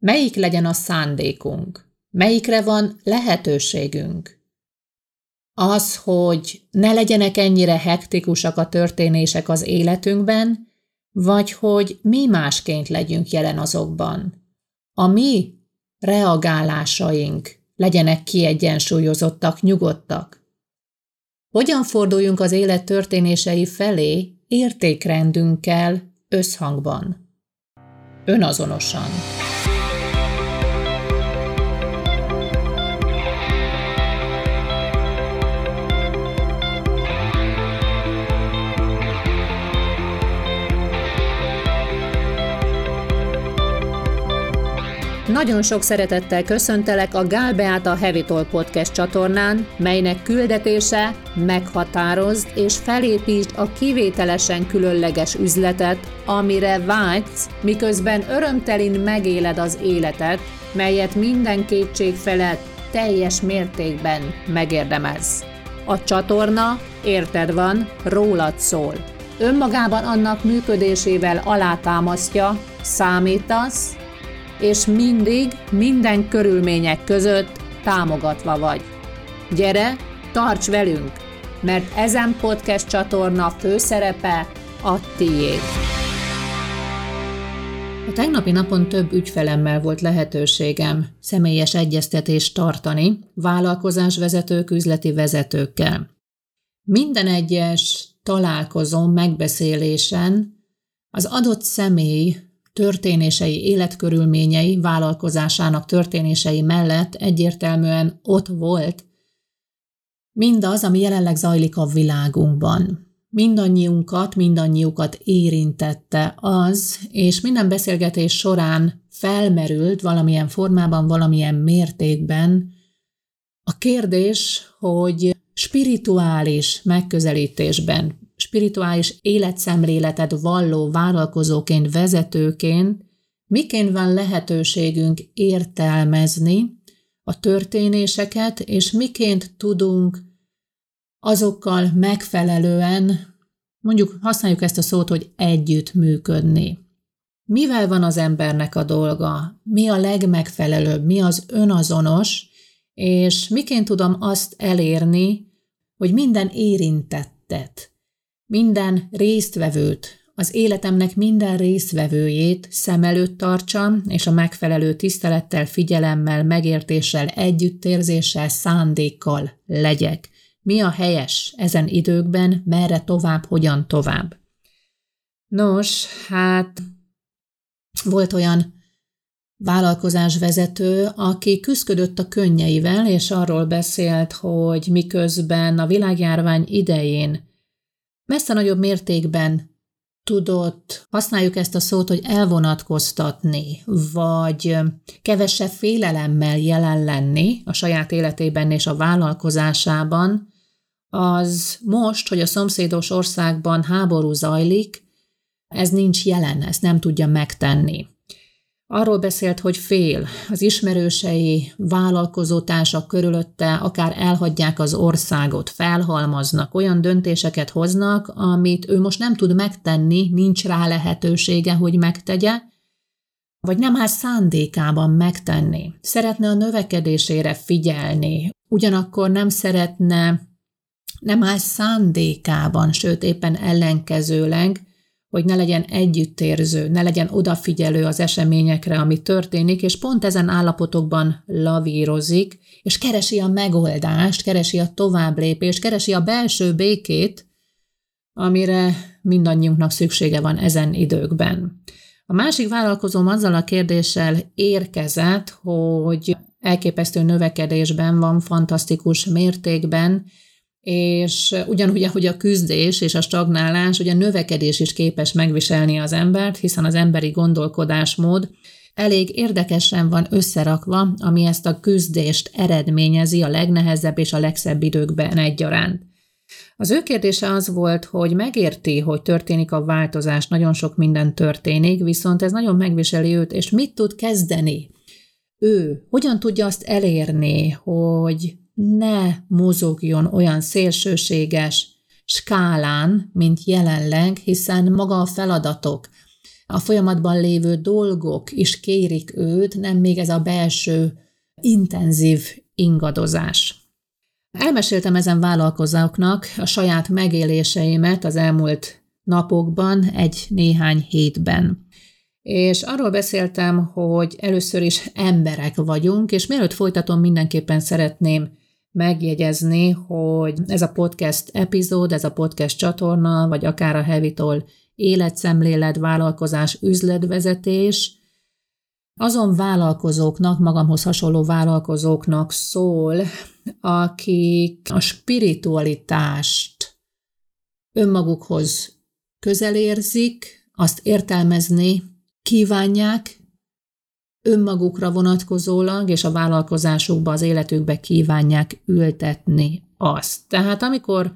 Melyik legyen a szándékunk? Melyikre van lehetőségünk? Az, hogy ne legyenek ennyire hektikusak a történések az életünkben, vagy hogy mi másként legyünk jelen azokban. A mi reagálásaink legyenek kiegyensúlyozottak, nyugodtak. Hogyan forduljunk az élet történései felé értékrendünkkel összhangban? Önazonosan. Nagyon sok szeretettel köszöntelek a Gál Beáta Heavy Talk Podcast csatornán, melynek küldetése meghatározd és felépítsd a kivételesen különleges üzletet, amire vágysz, miközben örömtelin megéled az életet, melyet minden kétség felett teljes mértékben megérdemelsz. A csatorna, érted van, rólad szól. Önmagában annak működésével alátámasztja, számítasz, és mindig, minden körülmények között támogatva vagy. Gyere, tarts velünk, mert ezen podcast csatorna főszerepe a tiéd. A tegnapi napon több ügyfelemmel volt lehetőségem személyes egyeztetést tartani vállalkozásvezetők, üzleti vezetőkkel. Minden egyes találkozón, megbeszélésen az adott személy történései, életkörülményei, vállalkozásának történései mellett egyértelműen ott volt mindaz, ami jelenleg zajlik a világunkban. Mindannyiunkat, mindannyiukat érintette az, és minden beszélgetés során felmerült valamilyen formában, valamilyen mértékben a kérdés, hogy spirituális megközelítésben, spirituális életszemléletet valló vállalkozóként, vezetőként, miként van lehetőségünk értelmezni a történéseket, és miként tudunk azokkal megfelelően, mondjuk használjuk ezt a szót, hogy együtt működni. Mivel van az embernek a dolga? Mi a legmegfelelőbb? Mi az önazonos? És miként tudom azt elérni, hogy minden érintettet, minden résztvevőt, az életemnek minden résztvevőjét szem előtt tartsam, és a megfelelő tisztelettel, figyelemmel, megértéssel, együttérzéssel, szándékkal legyek. Mi a helyes ezen időkben, merre tovább, hogyan tovább? Nos, hát volt olyan vállalkozásvezető, aki küzdött a könnyeivel, és arról beszélt, hogy miközben a világjárvány idején messze nagyobb mértékben tudott, használjuk ezt a szót, hogy elvonatkoztatni, vagy kevesebb félelemmel jelen lenni a saját életében és a vállalkozásában, az most, hogy a szomszédos országban háború zajlik, ez nincs jelen, ezt nem tudja megtenni. Arról beszélt, hogy fél, az ismerősei, vállalkozótársak körülötte akár elhagyják az országot, felhalmaznak, olyan döntéseket hoznak, amit ő most nem tud megtenni, nincs rá lehetősége, hogy megtegye, vagy nem áll szándékában megtenni. Szeretne a növekedésére figyelni, ugyanakkor nem szeretne, nem áll szándékában, sőt éppen ellenkezőleg, hogy ne legyen együttérző, ne legyen odafigyelő az eseményekre, ami történik, és pont ezen állapotokban lavírozik, és keresi a megoldást, keresi a továbblépést, keresi a belső békét, amire mindannyiunknak szüksége van ezen időkben. A másik vállalkozóm azzal a kérdéssel érkezett, hogy elképesztő növekedésben van, fantasztikus mértékben, és ugyanúgy, ahogy a küzdés és a stagnálás, ugye a növekedés is képes megviselni az embert, hiszen az emberi gondolkodásmód elég érdekesen van összerakva, ami ezt a küzdést eredményezi a legnehezebb és a legszebb időkben egyaránt. Az ő kérdése az volt, hogy megérti, hogy történik a változás, nagyon sok minden történik, viszont ez nagyon megviseli őt, és mit tud kezdeni? Ő hogyan tudja azt elérni, hogy ne mozogjon olyan szélsőséges skálán, mint jelenleg, hiszen maga a feladatok, a folyamatban lévő dolgok is kérik őt, nem még ez a belső intenzív ingadozás. Elmeséltem ezen vállalkozóknak a saját megéléseimet az elmúlt napokban, egy néhány hétben. És arról beszéltem, hogy először is emberek vagyunk, és mielőtt folytatom, mindenképpen szeretném megjegyezni, hogy ez a podcast epizód, ez a podcast csatorna, vagy akár a Hevitol életszemlélet, vállalkozás, üzletvezetés, azon vállalkozóknak, magamhoz hasonló vállalkozóknak szól, akik a spiritualitást önmagukhoz közel érzik, azt értelmezni kívánják, önmagukra vonatkozólag, és a vállalkozásukba, az életükbe kívánják ültetni azt. Tehát amikor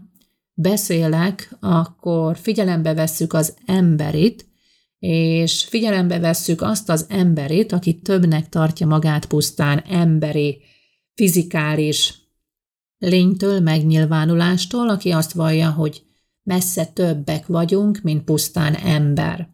beszélek, akkor figyelembe vesszük az emberit, és figyelembe vesszük azt az emberit, aki többnek tartja magát pusztán emberi, fizikális lénytől, megnyilvánulástól, aki azt vallja, hogy messze többek vagyunk, mint pusztán ember.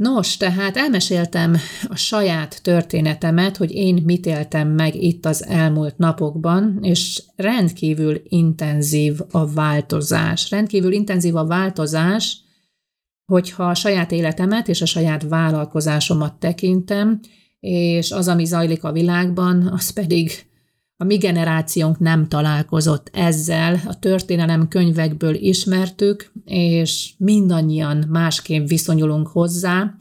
Nos, tehát elmeséltem a saját történetemet, hogy én mit éltem meg itt az elmúlt napokban, és rendkívül intenzív a változás. Rendkívül intenzív a változás, hogyha a saját életemet és a saját vállalkozásomat tekintem, és az, ami zajlik a világban, az pedig a mi generációnk nem találkozott ezzel, a történelem könyvekből ismertük, és mindannyian másképp viszonyulunk hozzá,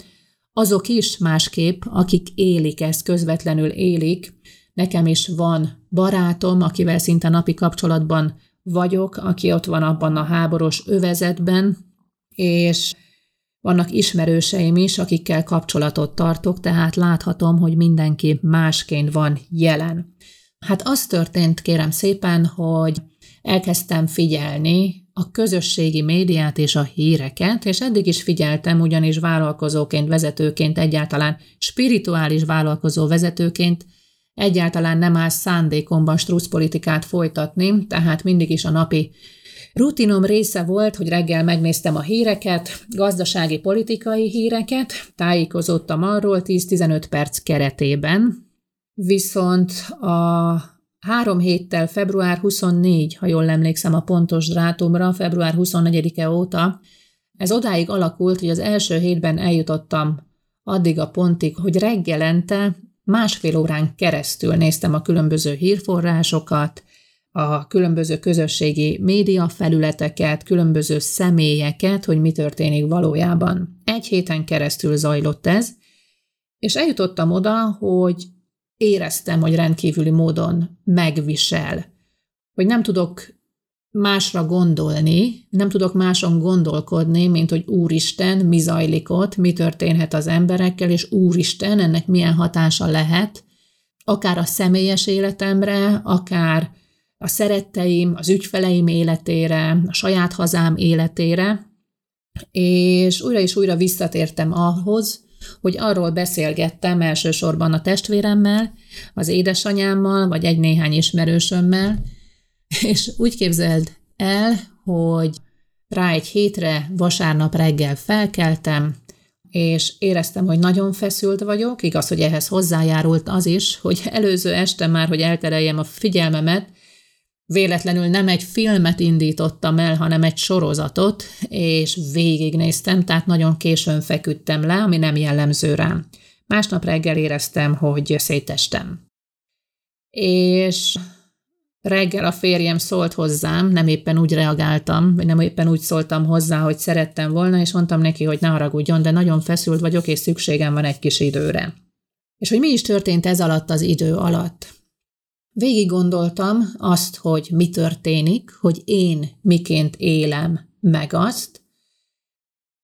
azok is másképp, akik élik ezt, közvetlenül élik. Nekem is van barátom, akivel szinte napi kapcsolatban vagyok, aki ott van abban a háborús övezetben, és vannak ismerőseim is, akikkel kapcsolatot tartok, tehát láthatom, hogy mindenki másként van jelen. Hát az történt, kérem szépen, hogy elkezdtem figyelni a közösségi médiát és a híreket, és eddig is figyeltem, ugyanis vállalkozóként, vezetőként, egyáltalán spirituális vállalkozó vezetőként egyáltalán nem áll szándékomban struszpolitikát folytatni, tehát mindig is a napi Rutinom része volt, hogy reggel megnéztem a híreket, gazdasági politikai híreket, tájékozottam arról 10-15 perc keretében, viszont a három héttel, február 24, ha jól emlékszem a pontos drátumra, február 24-e óta, ez odáig alakult, hogy az első hétben eljutottam addig a pontig, hogy reggelente másfél órán keresztül néztem a különböző hírforrásokat, a különböző közösségi média felületeket, különböző személyeket, hogy mi történik valójában. Egy héten keresztül zajlott ez, és eljutottam oda, hogy éreztem, hogy rendkívüli módon megvisel, hogy nem tudok másra gondolni, nem tudok máson gondolkodni, mint hogy Úristen, mi zajlik ott, mi történhet az emberekkel, és Úristen, ennek milyen hatása lehet, akár a személyes életemre, akár a szeretteim, az ügyfeleim életére, a saját hazám életére, és újra és újra visszatértem ahhoz, hogy arról beszélgettem elsősorban a testvéremmel, az édesanyámmal, vagy egy-néhány ismerősömmel, és úgy képzeld el, hogy rá egy hétre vasárnap reggel felkeltem, és éreztem, hogy nagyon feszült vagyok, igaz, hogy ehhez hozzájárult az is, hogy előző este már, hogy eltereljem a figyelmemet, véletlenül nem egy filmet indítottam el, hanem egy sorozatot, és végignéztem, tehát nagyon későn feküdtem le, ami nem jellemző rám. Másnap reggel éreztem, hogy szétestem. És reggel a férjem szólt hozzám, nem éppen úgy reagáltam, vagy nem éppen úgy szóltam hozzá, hogy szerettem volna, és mondtam neki, hogy ne haragudjon, de nagyon feszült vagyok, és szükségem van egy kis időre. És hogy mi is történt ez alatt az idő alatt. Végig gondoltam azt, hogy mi történik, hogy én miként élem meg azt.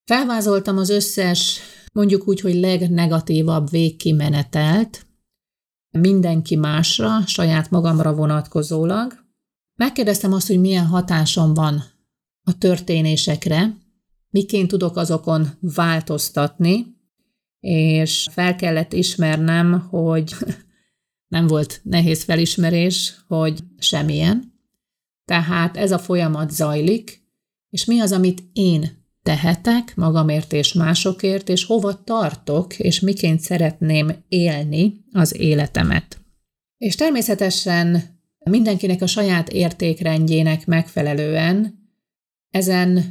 Felvázoltam az összes, mondjuk úgy, hogy legnegatívabb végkimenetelt, mindenki másra, saját magamra vonatkozólag. Megkérdeztem azt, hogy milyen hatásom van a történésekre, miként tudok azokon változtatni, és fel kellett ismernem, hogy nem volt nehéz felismerés, hogy semmilyen. Tehát ez a folyamat zajlik, és mi az, amit én tehetek magamért és másokért, és hova tartok, és miként szeretném élni az életemet. És természetesen mindenkinek a saját értékrendjének megfelelően ezen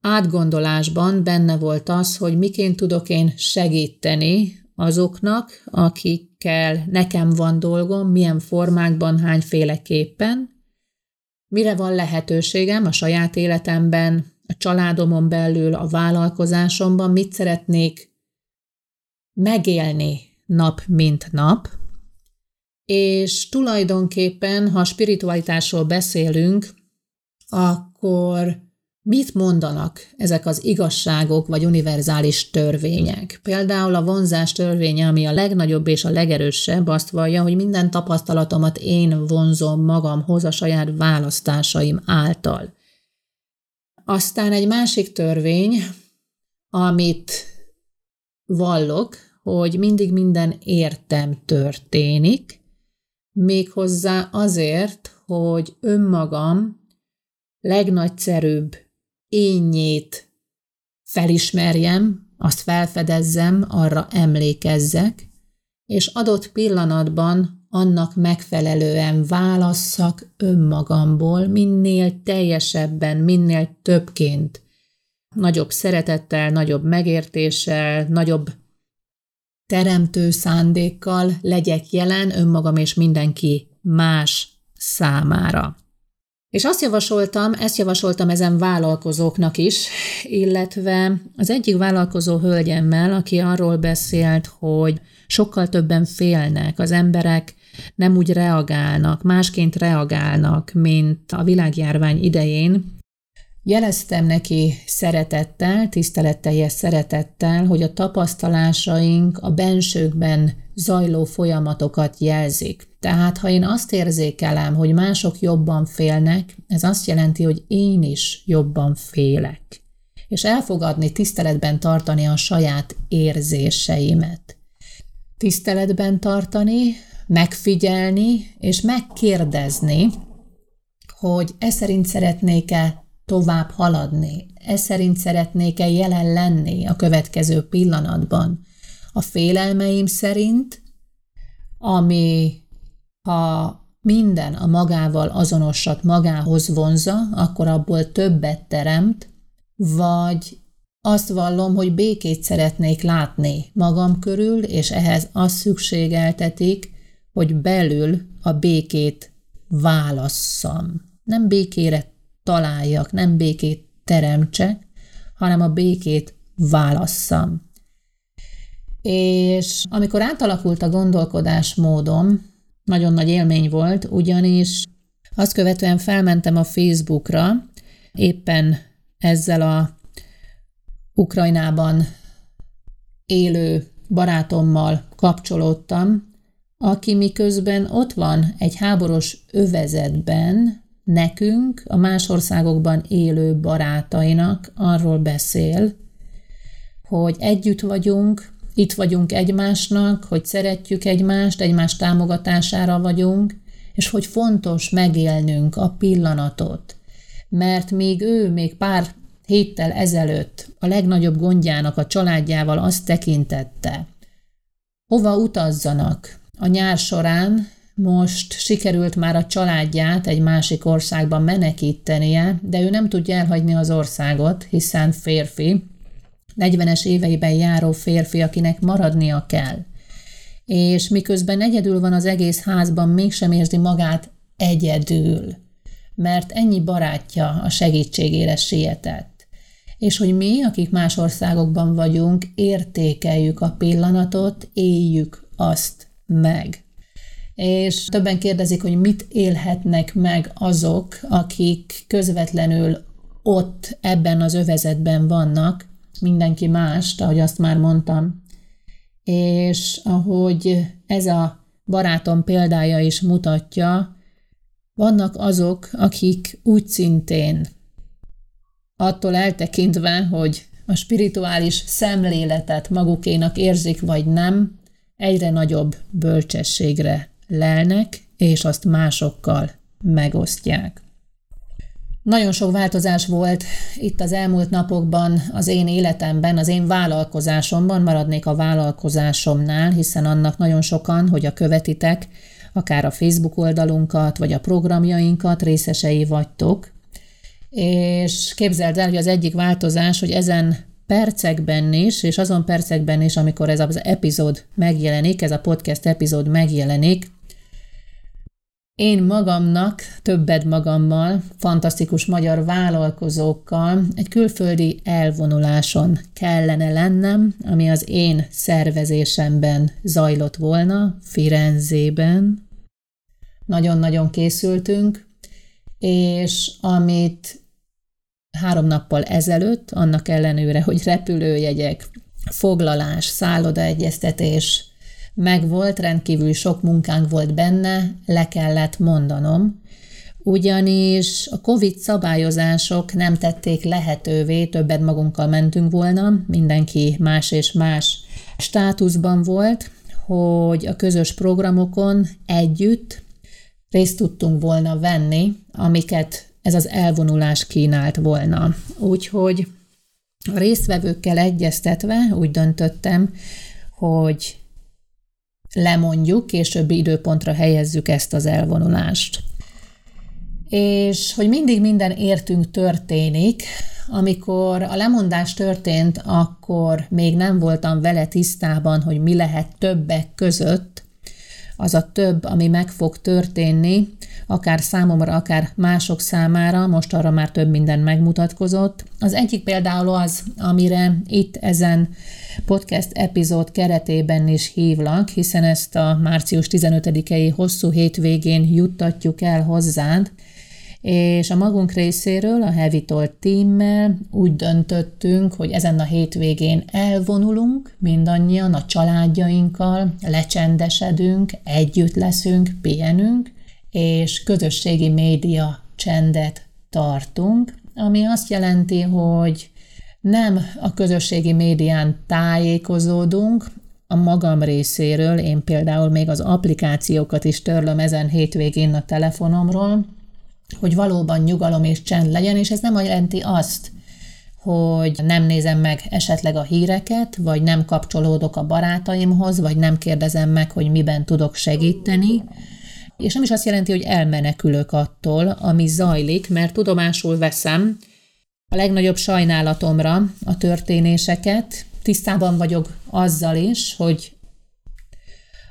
átgondolásban benne volt az, hogy miként tudok én segíteni azoknak, akikkel nekem van dolgom, milyen formákban, hányféleképpen, mire van lehetőségem a saját életemben, a családomon belül, a vállalkozásomban, mit szeretnék megélni nap mint nap, és tulajdonképpen, ha spiritualitásról beszélünk, akkor Mit mondanak ezek az igazságok vagy univerzális törvények? Például a vonzás törvénye, ami a legnagyobb és a legerősebb, azt vallja, hogy minden tapasztalatomat én vonzom magamhoz a saját választásaim által. Aztán egy másik törvény, amit vallok, hogy mindig minden értem történik, méghozzá azért, hogy önmagam legnagyszerűbb énnyét felismerjem, azt felfedezzem, arra emlékezzek, és adott pillanatban annak megfelelően válasszak önmagamból minél teljesebben, minél többként, nagyobb szeretettel, nagyobb megértéssel, nagyobb teremtő szándékkal legyek jelen önmagam és mindenki más számára. És azt javasoltam, ezt javasoltam ezen vállalkozóknak is, illetve az egyik vállalkozó hölgyemmel, aki arról beszélt, hogy sokkal többen félnek, az emberek nem úgy reagálnak, másként reagálnak, mint a világjárvány idején, Jeleztem neki szeretettel, tiszteletteljes szeretettel, hogy a tapasztalásaink a bensőkben zajló folyamatokat jelzik. Tehát, ha én azt érzékelem, hogy mások jobban félnek, ez azt jelenti, hogy én is jobban félek. És elfogadni, tiszteletben tartani a saját érzéseimet. Tiszteletben tartani, megfigyelni és megkérdezni, hogy e szerint szeretnék-e tovább haladni, e szerint szeretnék-e jelen lenni a következő pillanatban. A félelmeim szerint, ami ha minden a magával azonosat magához vonza, akkor abból többet teremt, vagy azt vallom, hogy békét szeretnék látni magam körül, és ehhez az szükségeltetik, hogy belül a békét válasszam. Nem békére találjak, nem békét teremtsek, hanem a békét válasszam. És amikor átalakult a gondolkodásmódom, nagyon nagy élmény volt, ugyanis azt követően felmentem a Facebookra, éppen ezzel a Ukrajnában élő barátommal kapcsolódtam, aki miközben ott van egy háborús övezetben, nekünk, a más országokban élő barátainak arról beszél, hogy együtt vagyunk, itt vagyunk egymásnak, hogy szeretjük egymást, egymás támogatására vagyunk, és hogy fontos megélnünk a pillanatot. Mert még ő, még pár héttel ezelőtt a legnagyobb gondjának a családjával azt tekintette, hova utazzanak a nyár során, most sikerült már a családját egy másik országban menekítenie, de ő nem tudja elhagyni az országot, hiszen férfi, 40-es éveiben járó férfi, akinek maradnia kell. És miközben egyedül van az egész házban, mégsem érzi magát egyedül, mert ennyi barátja a segítségére sietett. És hogy mi, akik más országokban vagyunk, értékeljük a pillanatot, éljük azt meg és többen kérdezik, hogy mit élhetnek meg azok, akik közvetlenül ott ebben az övezetben vannak, mindenki más, ahogy azt már mondtam. És ahogy ez a barátom példája is mutatja, vannak azok, akik úgy szintén attól eltekintve, hogy a spirituális szemléletet magukénak érzik vagy nem, egyre nagyobb bölcsességre lelnek, és azt másokkal megosztják. Nagyon sok változás volt itt az elmúlt napokban az én életemben, az én vállalkozásomban, maradnék a vállalkozásomnál, hiszen annak nagyon sokan, hogy a követitek, akár a Facebook oldalunkat, vagy a programjainkat részesei vagytok. És képzeld el, hogy az egyik változás, hogy ezen percekben is, és azon percekben is, amikor ez az epizód megjelenik, ez a podcast epizód megjelenik, én magamnak, többed magammal, fantasztikus magyar vállalkozókkal egy külföldi elvonuláson kellene lennem, ami az én szervezésemben zajlott volna, Firenzében. Nagyon-nagyon készültünk, és amit három nappal ezelőtt, annak ellenőre, hogy repülőjegyek, foglalás, szállodaegyeztetés, meg volt, rendkívül sok munkánk volt benne, le kellett mondanom, ugyanis a COVID szabályozások nem tették lehetővé, többet magunkkal mentünk volna, mindenki más és más státuszban volt, hogy a közös programokon együtt részt tudtunk volna venni, amiket ez az elvonulás kínált volna. Úgyhogy a résztvevőkkel egyeztetve úgy döntöttem, hogy lemondjuk, későbbi időpontra helyezzük ezt az elvonulást. És hogy mindig minden értünk történik, amikor a lemondás történt, akkor még nem voltam vele tisztában, hogy mi lehet többek között, az a több, ami meg fog történni, akár számomra, akár mások számára, most arra már több minden megmutatkozott. Az egyik például az, amire itt ezen podcast epizód keretében is hívlak, hiszen ezt a március 15-i hosszú hétvégén juttatjuk el hozzád, és a magunk részéről, a Heavy Talk teammel úgy döntöttünk, hogy ezen a hétvégén elvonulunk mindannyian a családjainkkal, lecsendesedünk, együtt leszünk, pihenünk, és közösségi média csendet tartunk, ami azt jelenti, hogy nem a közösségi médián tájékozódunk, a magam részéről, én például még az applikációkat is törlöm ezen hétvégén a telefonomról, hogy valóban nyugalom és csend legyen, és ez nem jelenti azt, hogy nem nézem meg esetleg a híreket, vagy nem kapcsolódok a barátaimhoz, vagy nem kérdezem meg, hogy miben tudok segíteni, és nem is azt jelenti, hogy elmenekülök attól, ami zajlik, mert tudomásul veszem a legnagyobb sajnálatomra a történéseket, tisztában vagyok azzal is, hogy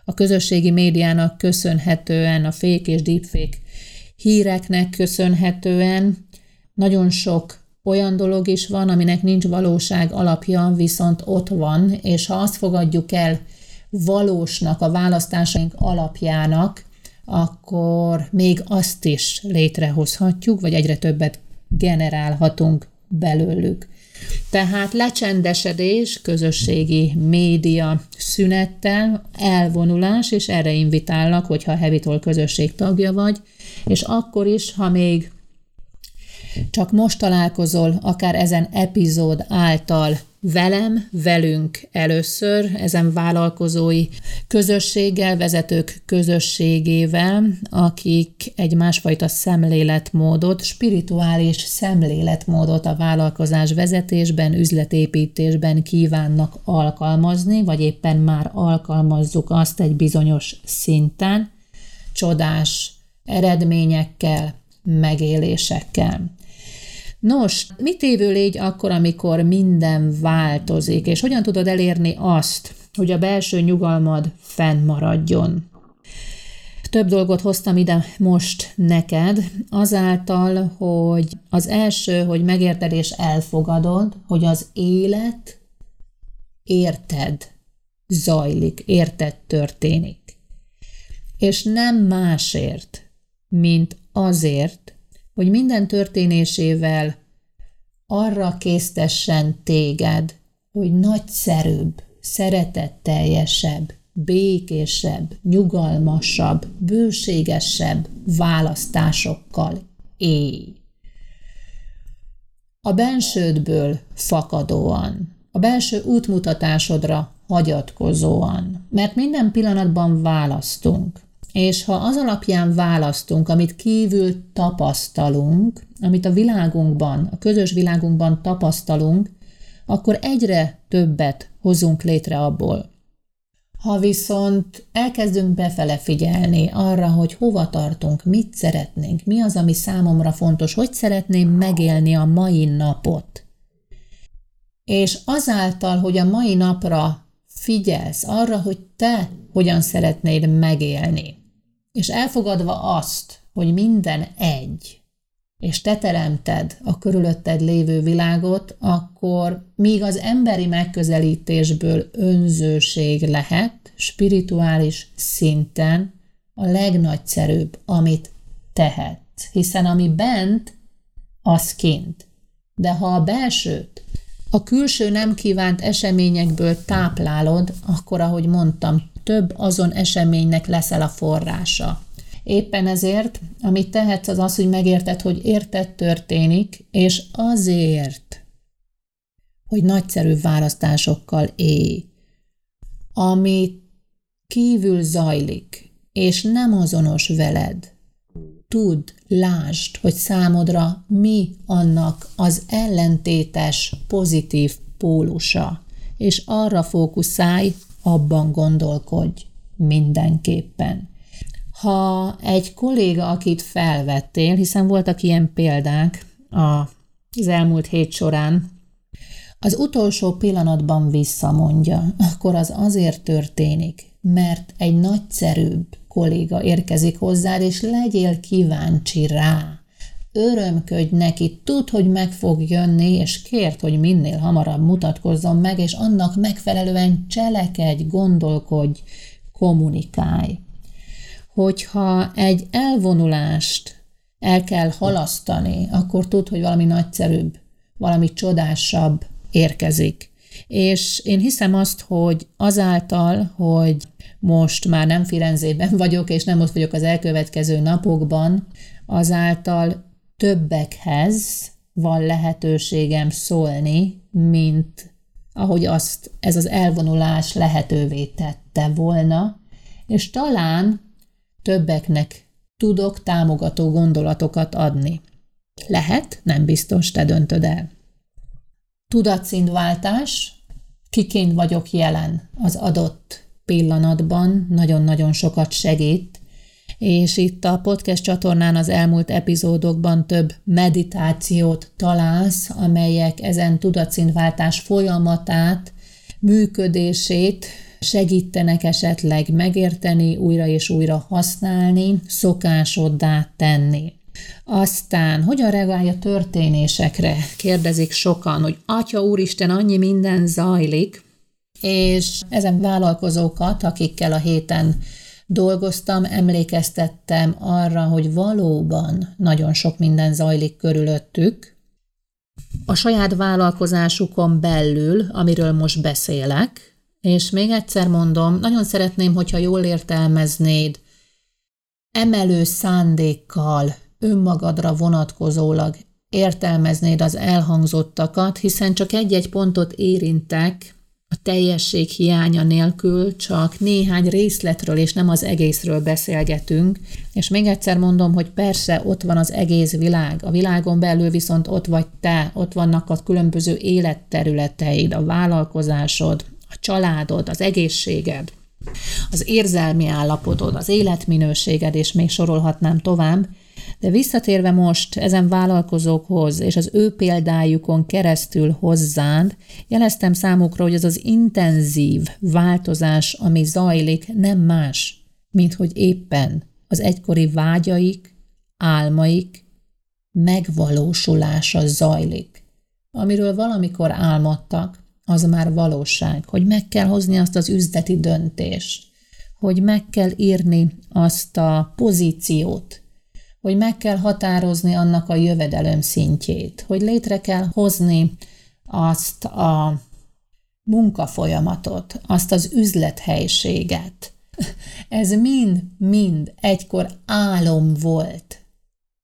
a közösségi médiának köszönhetően, a fék és deepfake híreknek köszönhetően nagyon sok olyan dolog is van, aminek nincs valóság alapja, viszont ott van, és ha azt fogadjuk el valósnak, a választásaink alapjának, akkor még azt is létrehozhatjuk, vagy egyre többet generálhatunk belőlük. Tehát lecsendesedés, közösségi média szünettel, elvonulás, és erre invitállak, hogyha a Hevitol közösség tagja vagy, és akkor is, ha még csak most találkozol, akár ezen epizód által velem, velünk először, ezen vállalkozói közösséggel, vezetők közösségével, akik egy másfajta szemléletmódot, spirituális szemléletmódot a vállalkozás vezetésben, üzletépítésben kívánnak alkalmazni, vagy éppen már alkalmazzuk azt egy bizonyos szinten, csodás eredményekkel, megélésekkel. Nos, mit évő légy akkor, amikor minden változik, és hogyan tudod elérni azt, hogy a belső nyugalmad fennmaradjon? Több dolgot hoztam ide most neked, azáltal, hogy az első, hogy megérted és elfogadod, hogy az élet érted zajlik, érted történik. És nem másért, mint azért, hogy minden történésével arra késztessen téged, hogy nagyszerűbb, szeretetteljesebb, békésebb, nyugalmasabb, bőségesebb választásokkal élj. A bensődből fakadóan, a belső útmutatásodra hagyatkozóan, mert minden pillanatban választunk. És ha az alapján választunk, amit kívül tapasztalunk, amit a világunkban, a közös világunkban tapasztalunk, akkor egyre többet hozunk létre abból. Ha viszont elkezdünk befele figyelni arra, hogy hova tartunk, mit szeretnénk, mi az, ami számomra fontos, hogy szeretném megélni a mai napot, és azáltal, hogy a mai napra figyelsz arra, hogy te hogyan szeretnéd megélni, és elfogadva azt, hogy minden egy, és te teremted a körülötted lévő világot, akkor míg az emberi megközelítésből önzőség lehet, spirituális szinten a legnagyszerűbb, amit tehet. Hiszen ami bent, az kint. De ha a belsőt, a külső nem kívánt eseményekből táplálod, akkor, ahogy mondtam, több azon eseménynek leszel a forrása. Éppen ezért, amit tehetsz, az az, hogy megérted, hogy érted történik, és azért, hogy nagyszerű választásokkal élj, ami kívül zajlik, és nem azonos veled. Tudd, lásd, hogy számodra mi annak az ellentétes, pozitív pólusa, és arra fókuszálj, abban gondolkodj mindenképpen. Ha egy kolléga, akit felvettél, hiszen voltak ilyen példák az elmúlt hét során, az utolsó pillanatban visszamondja, akkor az azért történik, mert egy nagyszerűbb kolléga érkezik hozzád, és legyél kíváncsi rá. Örömködj neki, tudd, hogy meg fog jönni, és kért, hogy minél hamarabb mutatkozzon meg, és annak megfelelően cselekedj, gondolkodj, kommunikálj hogyha egy elvonulást el kell halasztani, akkor tud, hogy valami nagyszerűbb, valami csodásabb érkezik. És én hiszem azt, hogy azáltal, hogy most már nem Firenzében vagyok, és nem ott vagyok az elkövetkező napokban, azáltal többekhez van lehetőségem szólni, mint ahogy azt ez az elvonulás lehetővé tette volna, és talán többeknek tudok támogató gondolatokat adni. Lehet, nem biztos, te döntöd el. Tudatszintváltás, kiként vagyok jelen az adott pillanatban, nagyon-nagyon sokat segít, és itt a podcast csatornán az elmúlt epizódokban több meditációt találsz, amelyek ezen tudatszintváltás folyamatát, működését segítenek esetleg megérteni, újra és újra használni, szokásoddá tenni. Aztán, hogyan reagálja történésekre? Kérdezik sokan, hogy Atya Úristen, annyi minden zajlik, és ezen vállalkozókat, akikkel a héten dolgoztam, emlékeztettem arra, hogy valóban nagyon sok minden zajlik körülöttük. A saját vállalkozásukon belül, amiről most beszélek, és még egyszer mondom, nagyon szeretném, hogyha jól értelmeznéd, emelő szándékkal, önmagadra vonatkozólag értelmeznéd az elhangzottakat, hiszen csak egy-egy pontot érintek, a teljesség hiánya nélkül csak néhány részletről és nem az egészről beszélgetünk, és még egyszer mondom, hogy persze ott van az egész világ, a világon belül viszont ott vagy te, ott vannak a különböző életterületeid, a vállalkozásod, a családod, az egészséged, az érzelmi állapotod, az életminőséged, és még sorolhatnám tovább, de visszatérve most ezen vállalkozókhoz és az ő példájukon keresztül hozzánd, jeleztem számukra, hogy az az intenzív változás, ami zajlik, nem más, mint hogy éppen az egykori vágyaik, álmaik megvalósulása zajlik, amiről valamikor álmodtak, az már valóság, hogy meg kell hozni azt az üzleti döntést, hogy meg kell írni azt a pozíciót, hogy meg kell határozni annak a jövedelem szintjét, hogy létre kell hozni azt a munkafolyamatot, azt az üzlethelységet. Ez mind-mind egykor álom volt.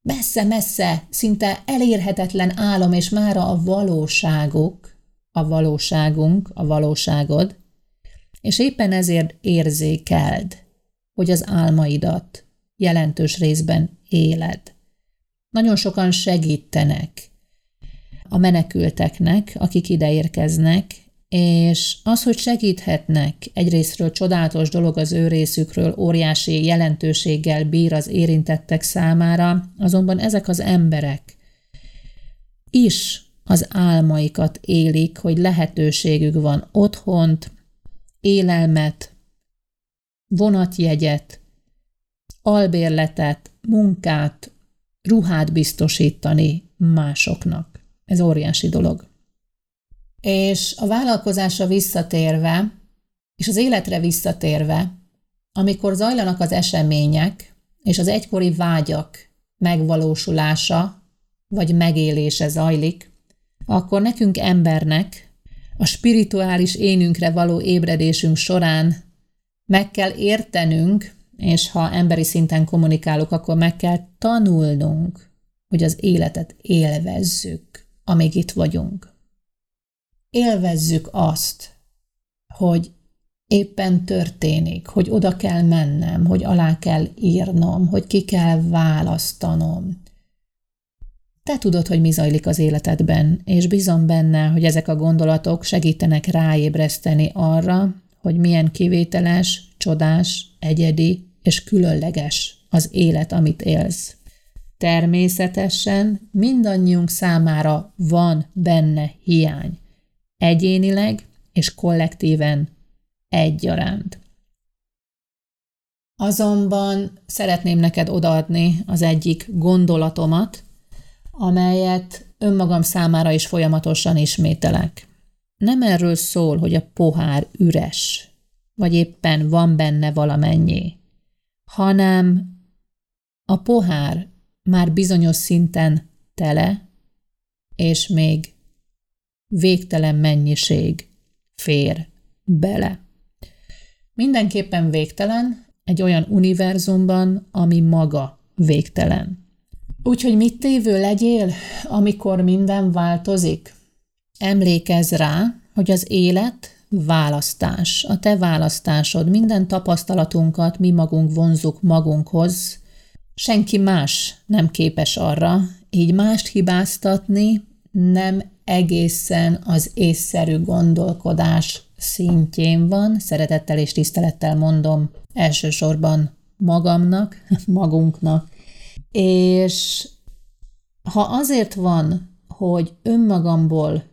Messze-messze, szinte elérhetetlen álom, és mára a valóságuk, a valóságunk, a valóságod, és éppen ezért érzékeld, hogy az álmaidat jelentős részben éled. Nagyon sokan segítenek a menekülteknek, akik ide érkeznek, és az, hogy segíthetnek, egyrésztről csodálatos dolog az ő részükről, óriási jelentőséggel bír az érintettek számára, azonban ezek az emberek is az álmaikat élik, hogy lehetőségük van otthont, élelmet, vonatjegyet, albérletet, munkát, ruhát biztosítani másoknak. Ez óriási dolog. És a vállalkozásra visszatérve, és az életre visszatérve, amikor zajlanak az események, és az egykori vágyak megvalósulása, vagy megélése zajlik, akkor nekünk embernek a spirituális énünkre való ébredésünk során meg kell értenünk, és ha emberi szinten kommunikálok, akkor meg kell tanulnunk, hogy az életet élvezzük, amíg itt vagyunk. Élvezzük azt, hogy éppen történik, hogy oda kell mennem, hogy alá kell írnom, hogy ki kell választanom. Te tudod, hogy mi zajlik az életedben, és bízom benne, hogy ezek a gondolatok segítenek ráébreszteni arra, hogy milyen kivételes, csodás, egyedi és különleges az élet, amit élsz. Természetesen mindannyiunk számára van benne hiány, egyénileg és kollektíven egyaránt. Azonban szeretném neked odaadni az egyik gondolatomat, amelyet önmagam számára is folyamatosan ismételek. Nem erről szól, hogy a pohár üres, vagy éppen van benne valamennyi, hanem a pohár már bizonyos szinten tele, és még végtelen mennyiség fér bele. Mindenképpen végtelen egy olyan univerzumban, ami maga végtelen. Úgyhogy mit tévő legyél, amikor minden változik? Emlékezz rá, hogy az élet választás, a te választásod, minden tapasztalatunkat mi magunk vonzuk magunkhoz, senki más nem képes arra, így mást hibáztatni nem egészen az észszerű gondolkodás szintjén van, szeretettel és tisztelettel mondom elsősorban magamnak, magunknak, és ha azért van, hogy önmagamból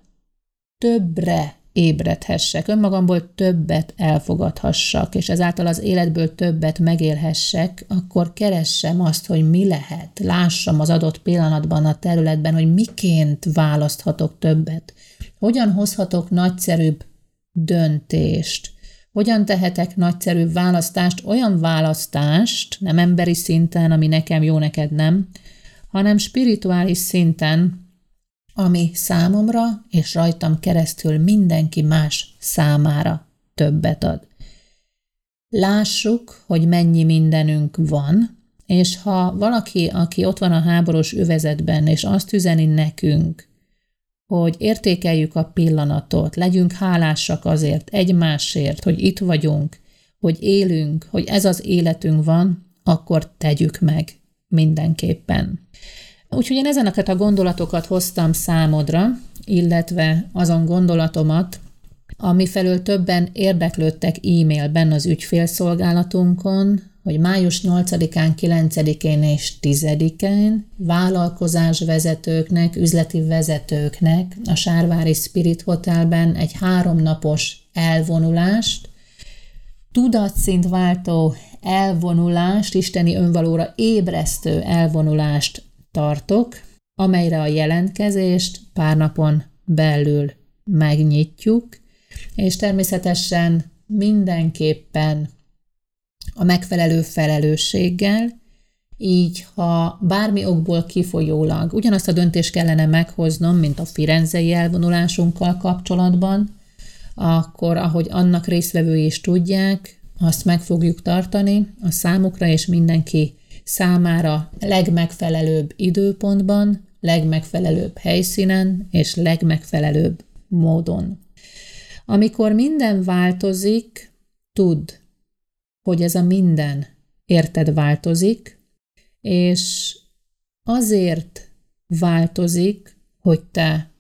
többre ébredhessek, önmagamból többet elfogadhassak, és ezáltal az életből többet megélhessek, akkor keressem azt, hogy mi lehet, lássam az adott pillanatban a területben, hogy miként választhatok többet, hogyan hozhatok nagyszerűbb döntést, hogyan tehetek nagyszerűbb választást, olyan választást, nem emberi szinten, ami nekem jó, neked nem, hanem spirituális szinten, ami számomra és rajtam keresztül mindenki más számára többet ad. Lássuk, hogy mennyi mindenünk van, és ha valaki, aki ott van a háborús övezetben, és azt üzeni nekünk, hogy értékeljük a pillanatot, legyünk hálásak azért egymásért, hogy itt vagyunk, hogy élünk, hogy ez az életünk van, akkor tegyük meg mindenképpen. Úgyhogy én ezeneket a gondolatokat hoztam számodra, illetve azon gondolatomat, ami felől többen érdeklődtek e-mailben az ügyfélszolgálatunkon, hogy május 8-án, 9-én és 10-én vállalkozásvezetőknek, üzleti vezetőknek a Sárvári Spirit Hotelben egy háromnapos elvonulást, tudatszint váltó elvonulást, isteni önvalóra ébresztő elvonulást tartok, amelyre a jelentkezést pár napon belül megnyitjuk, és természetesen mindenképpen a megfelelő felelősséggel, így ha bármi okból kifolyólag ugyanazt a döntést kellene meghoznom, mint a firenzei elvonulásunkkal kapcsolatban, akkor ahogy annak részvevői is tudják, azt meg fogjuk tartani a számukra, és mindenki számára legmegfelelőbb időpontban, legmegfelelőbb helyszínen és legmegfelelőbb módon. Amikor minden változik, tudd, hogy ez a minden érted változik, és azért változik, hogy te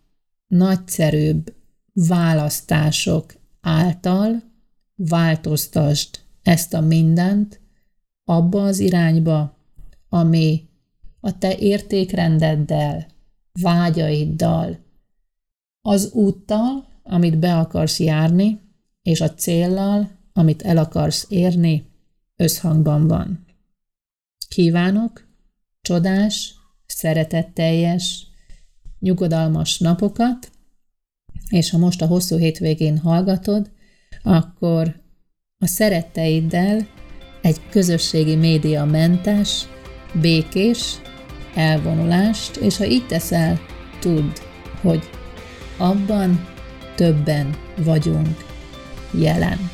nagyszerűbb választások által változtasd ezt a mindent abba az irányba, ami a te értékrendeddel, vágyaiddal, az úttal, amit be akarsz járni, és a céllal, amit el akarsz érni, összhangban van. Kívánok csodás, szeretetteljes, nyugodalmas napokat, és ha most a hosszú hétvégén hallgatod, akkor a szeretteiddel egy közösségi média mentes, békés elvonulást, és ha így teszel, tudd, hogy abban többen vagyunk jelen.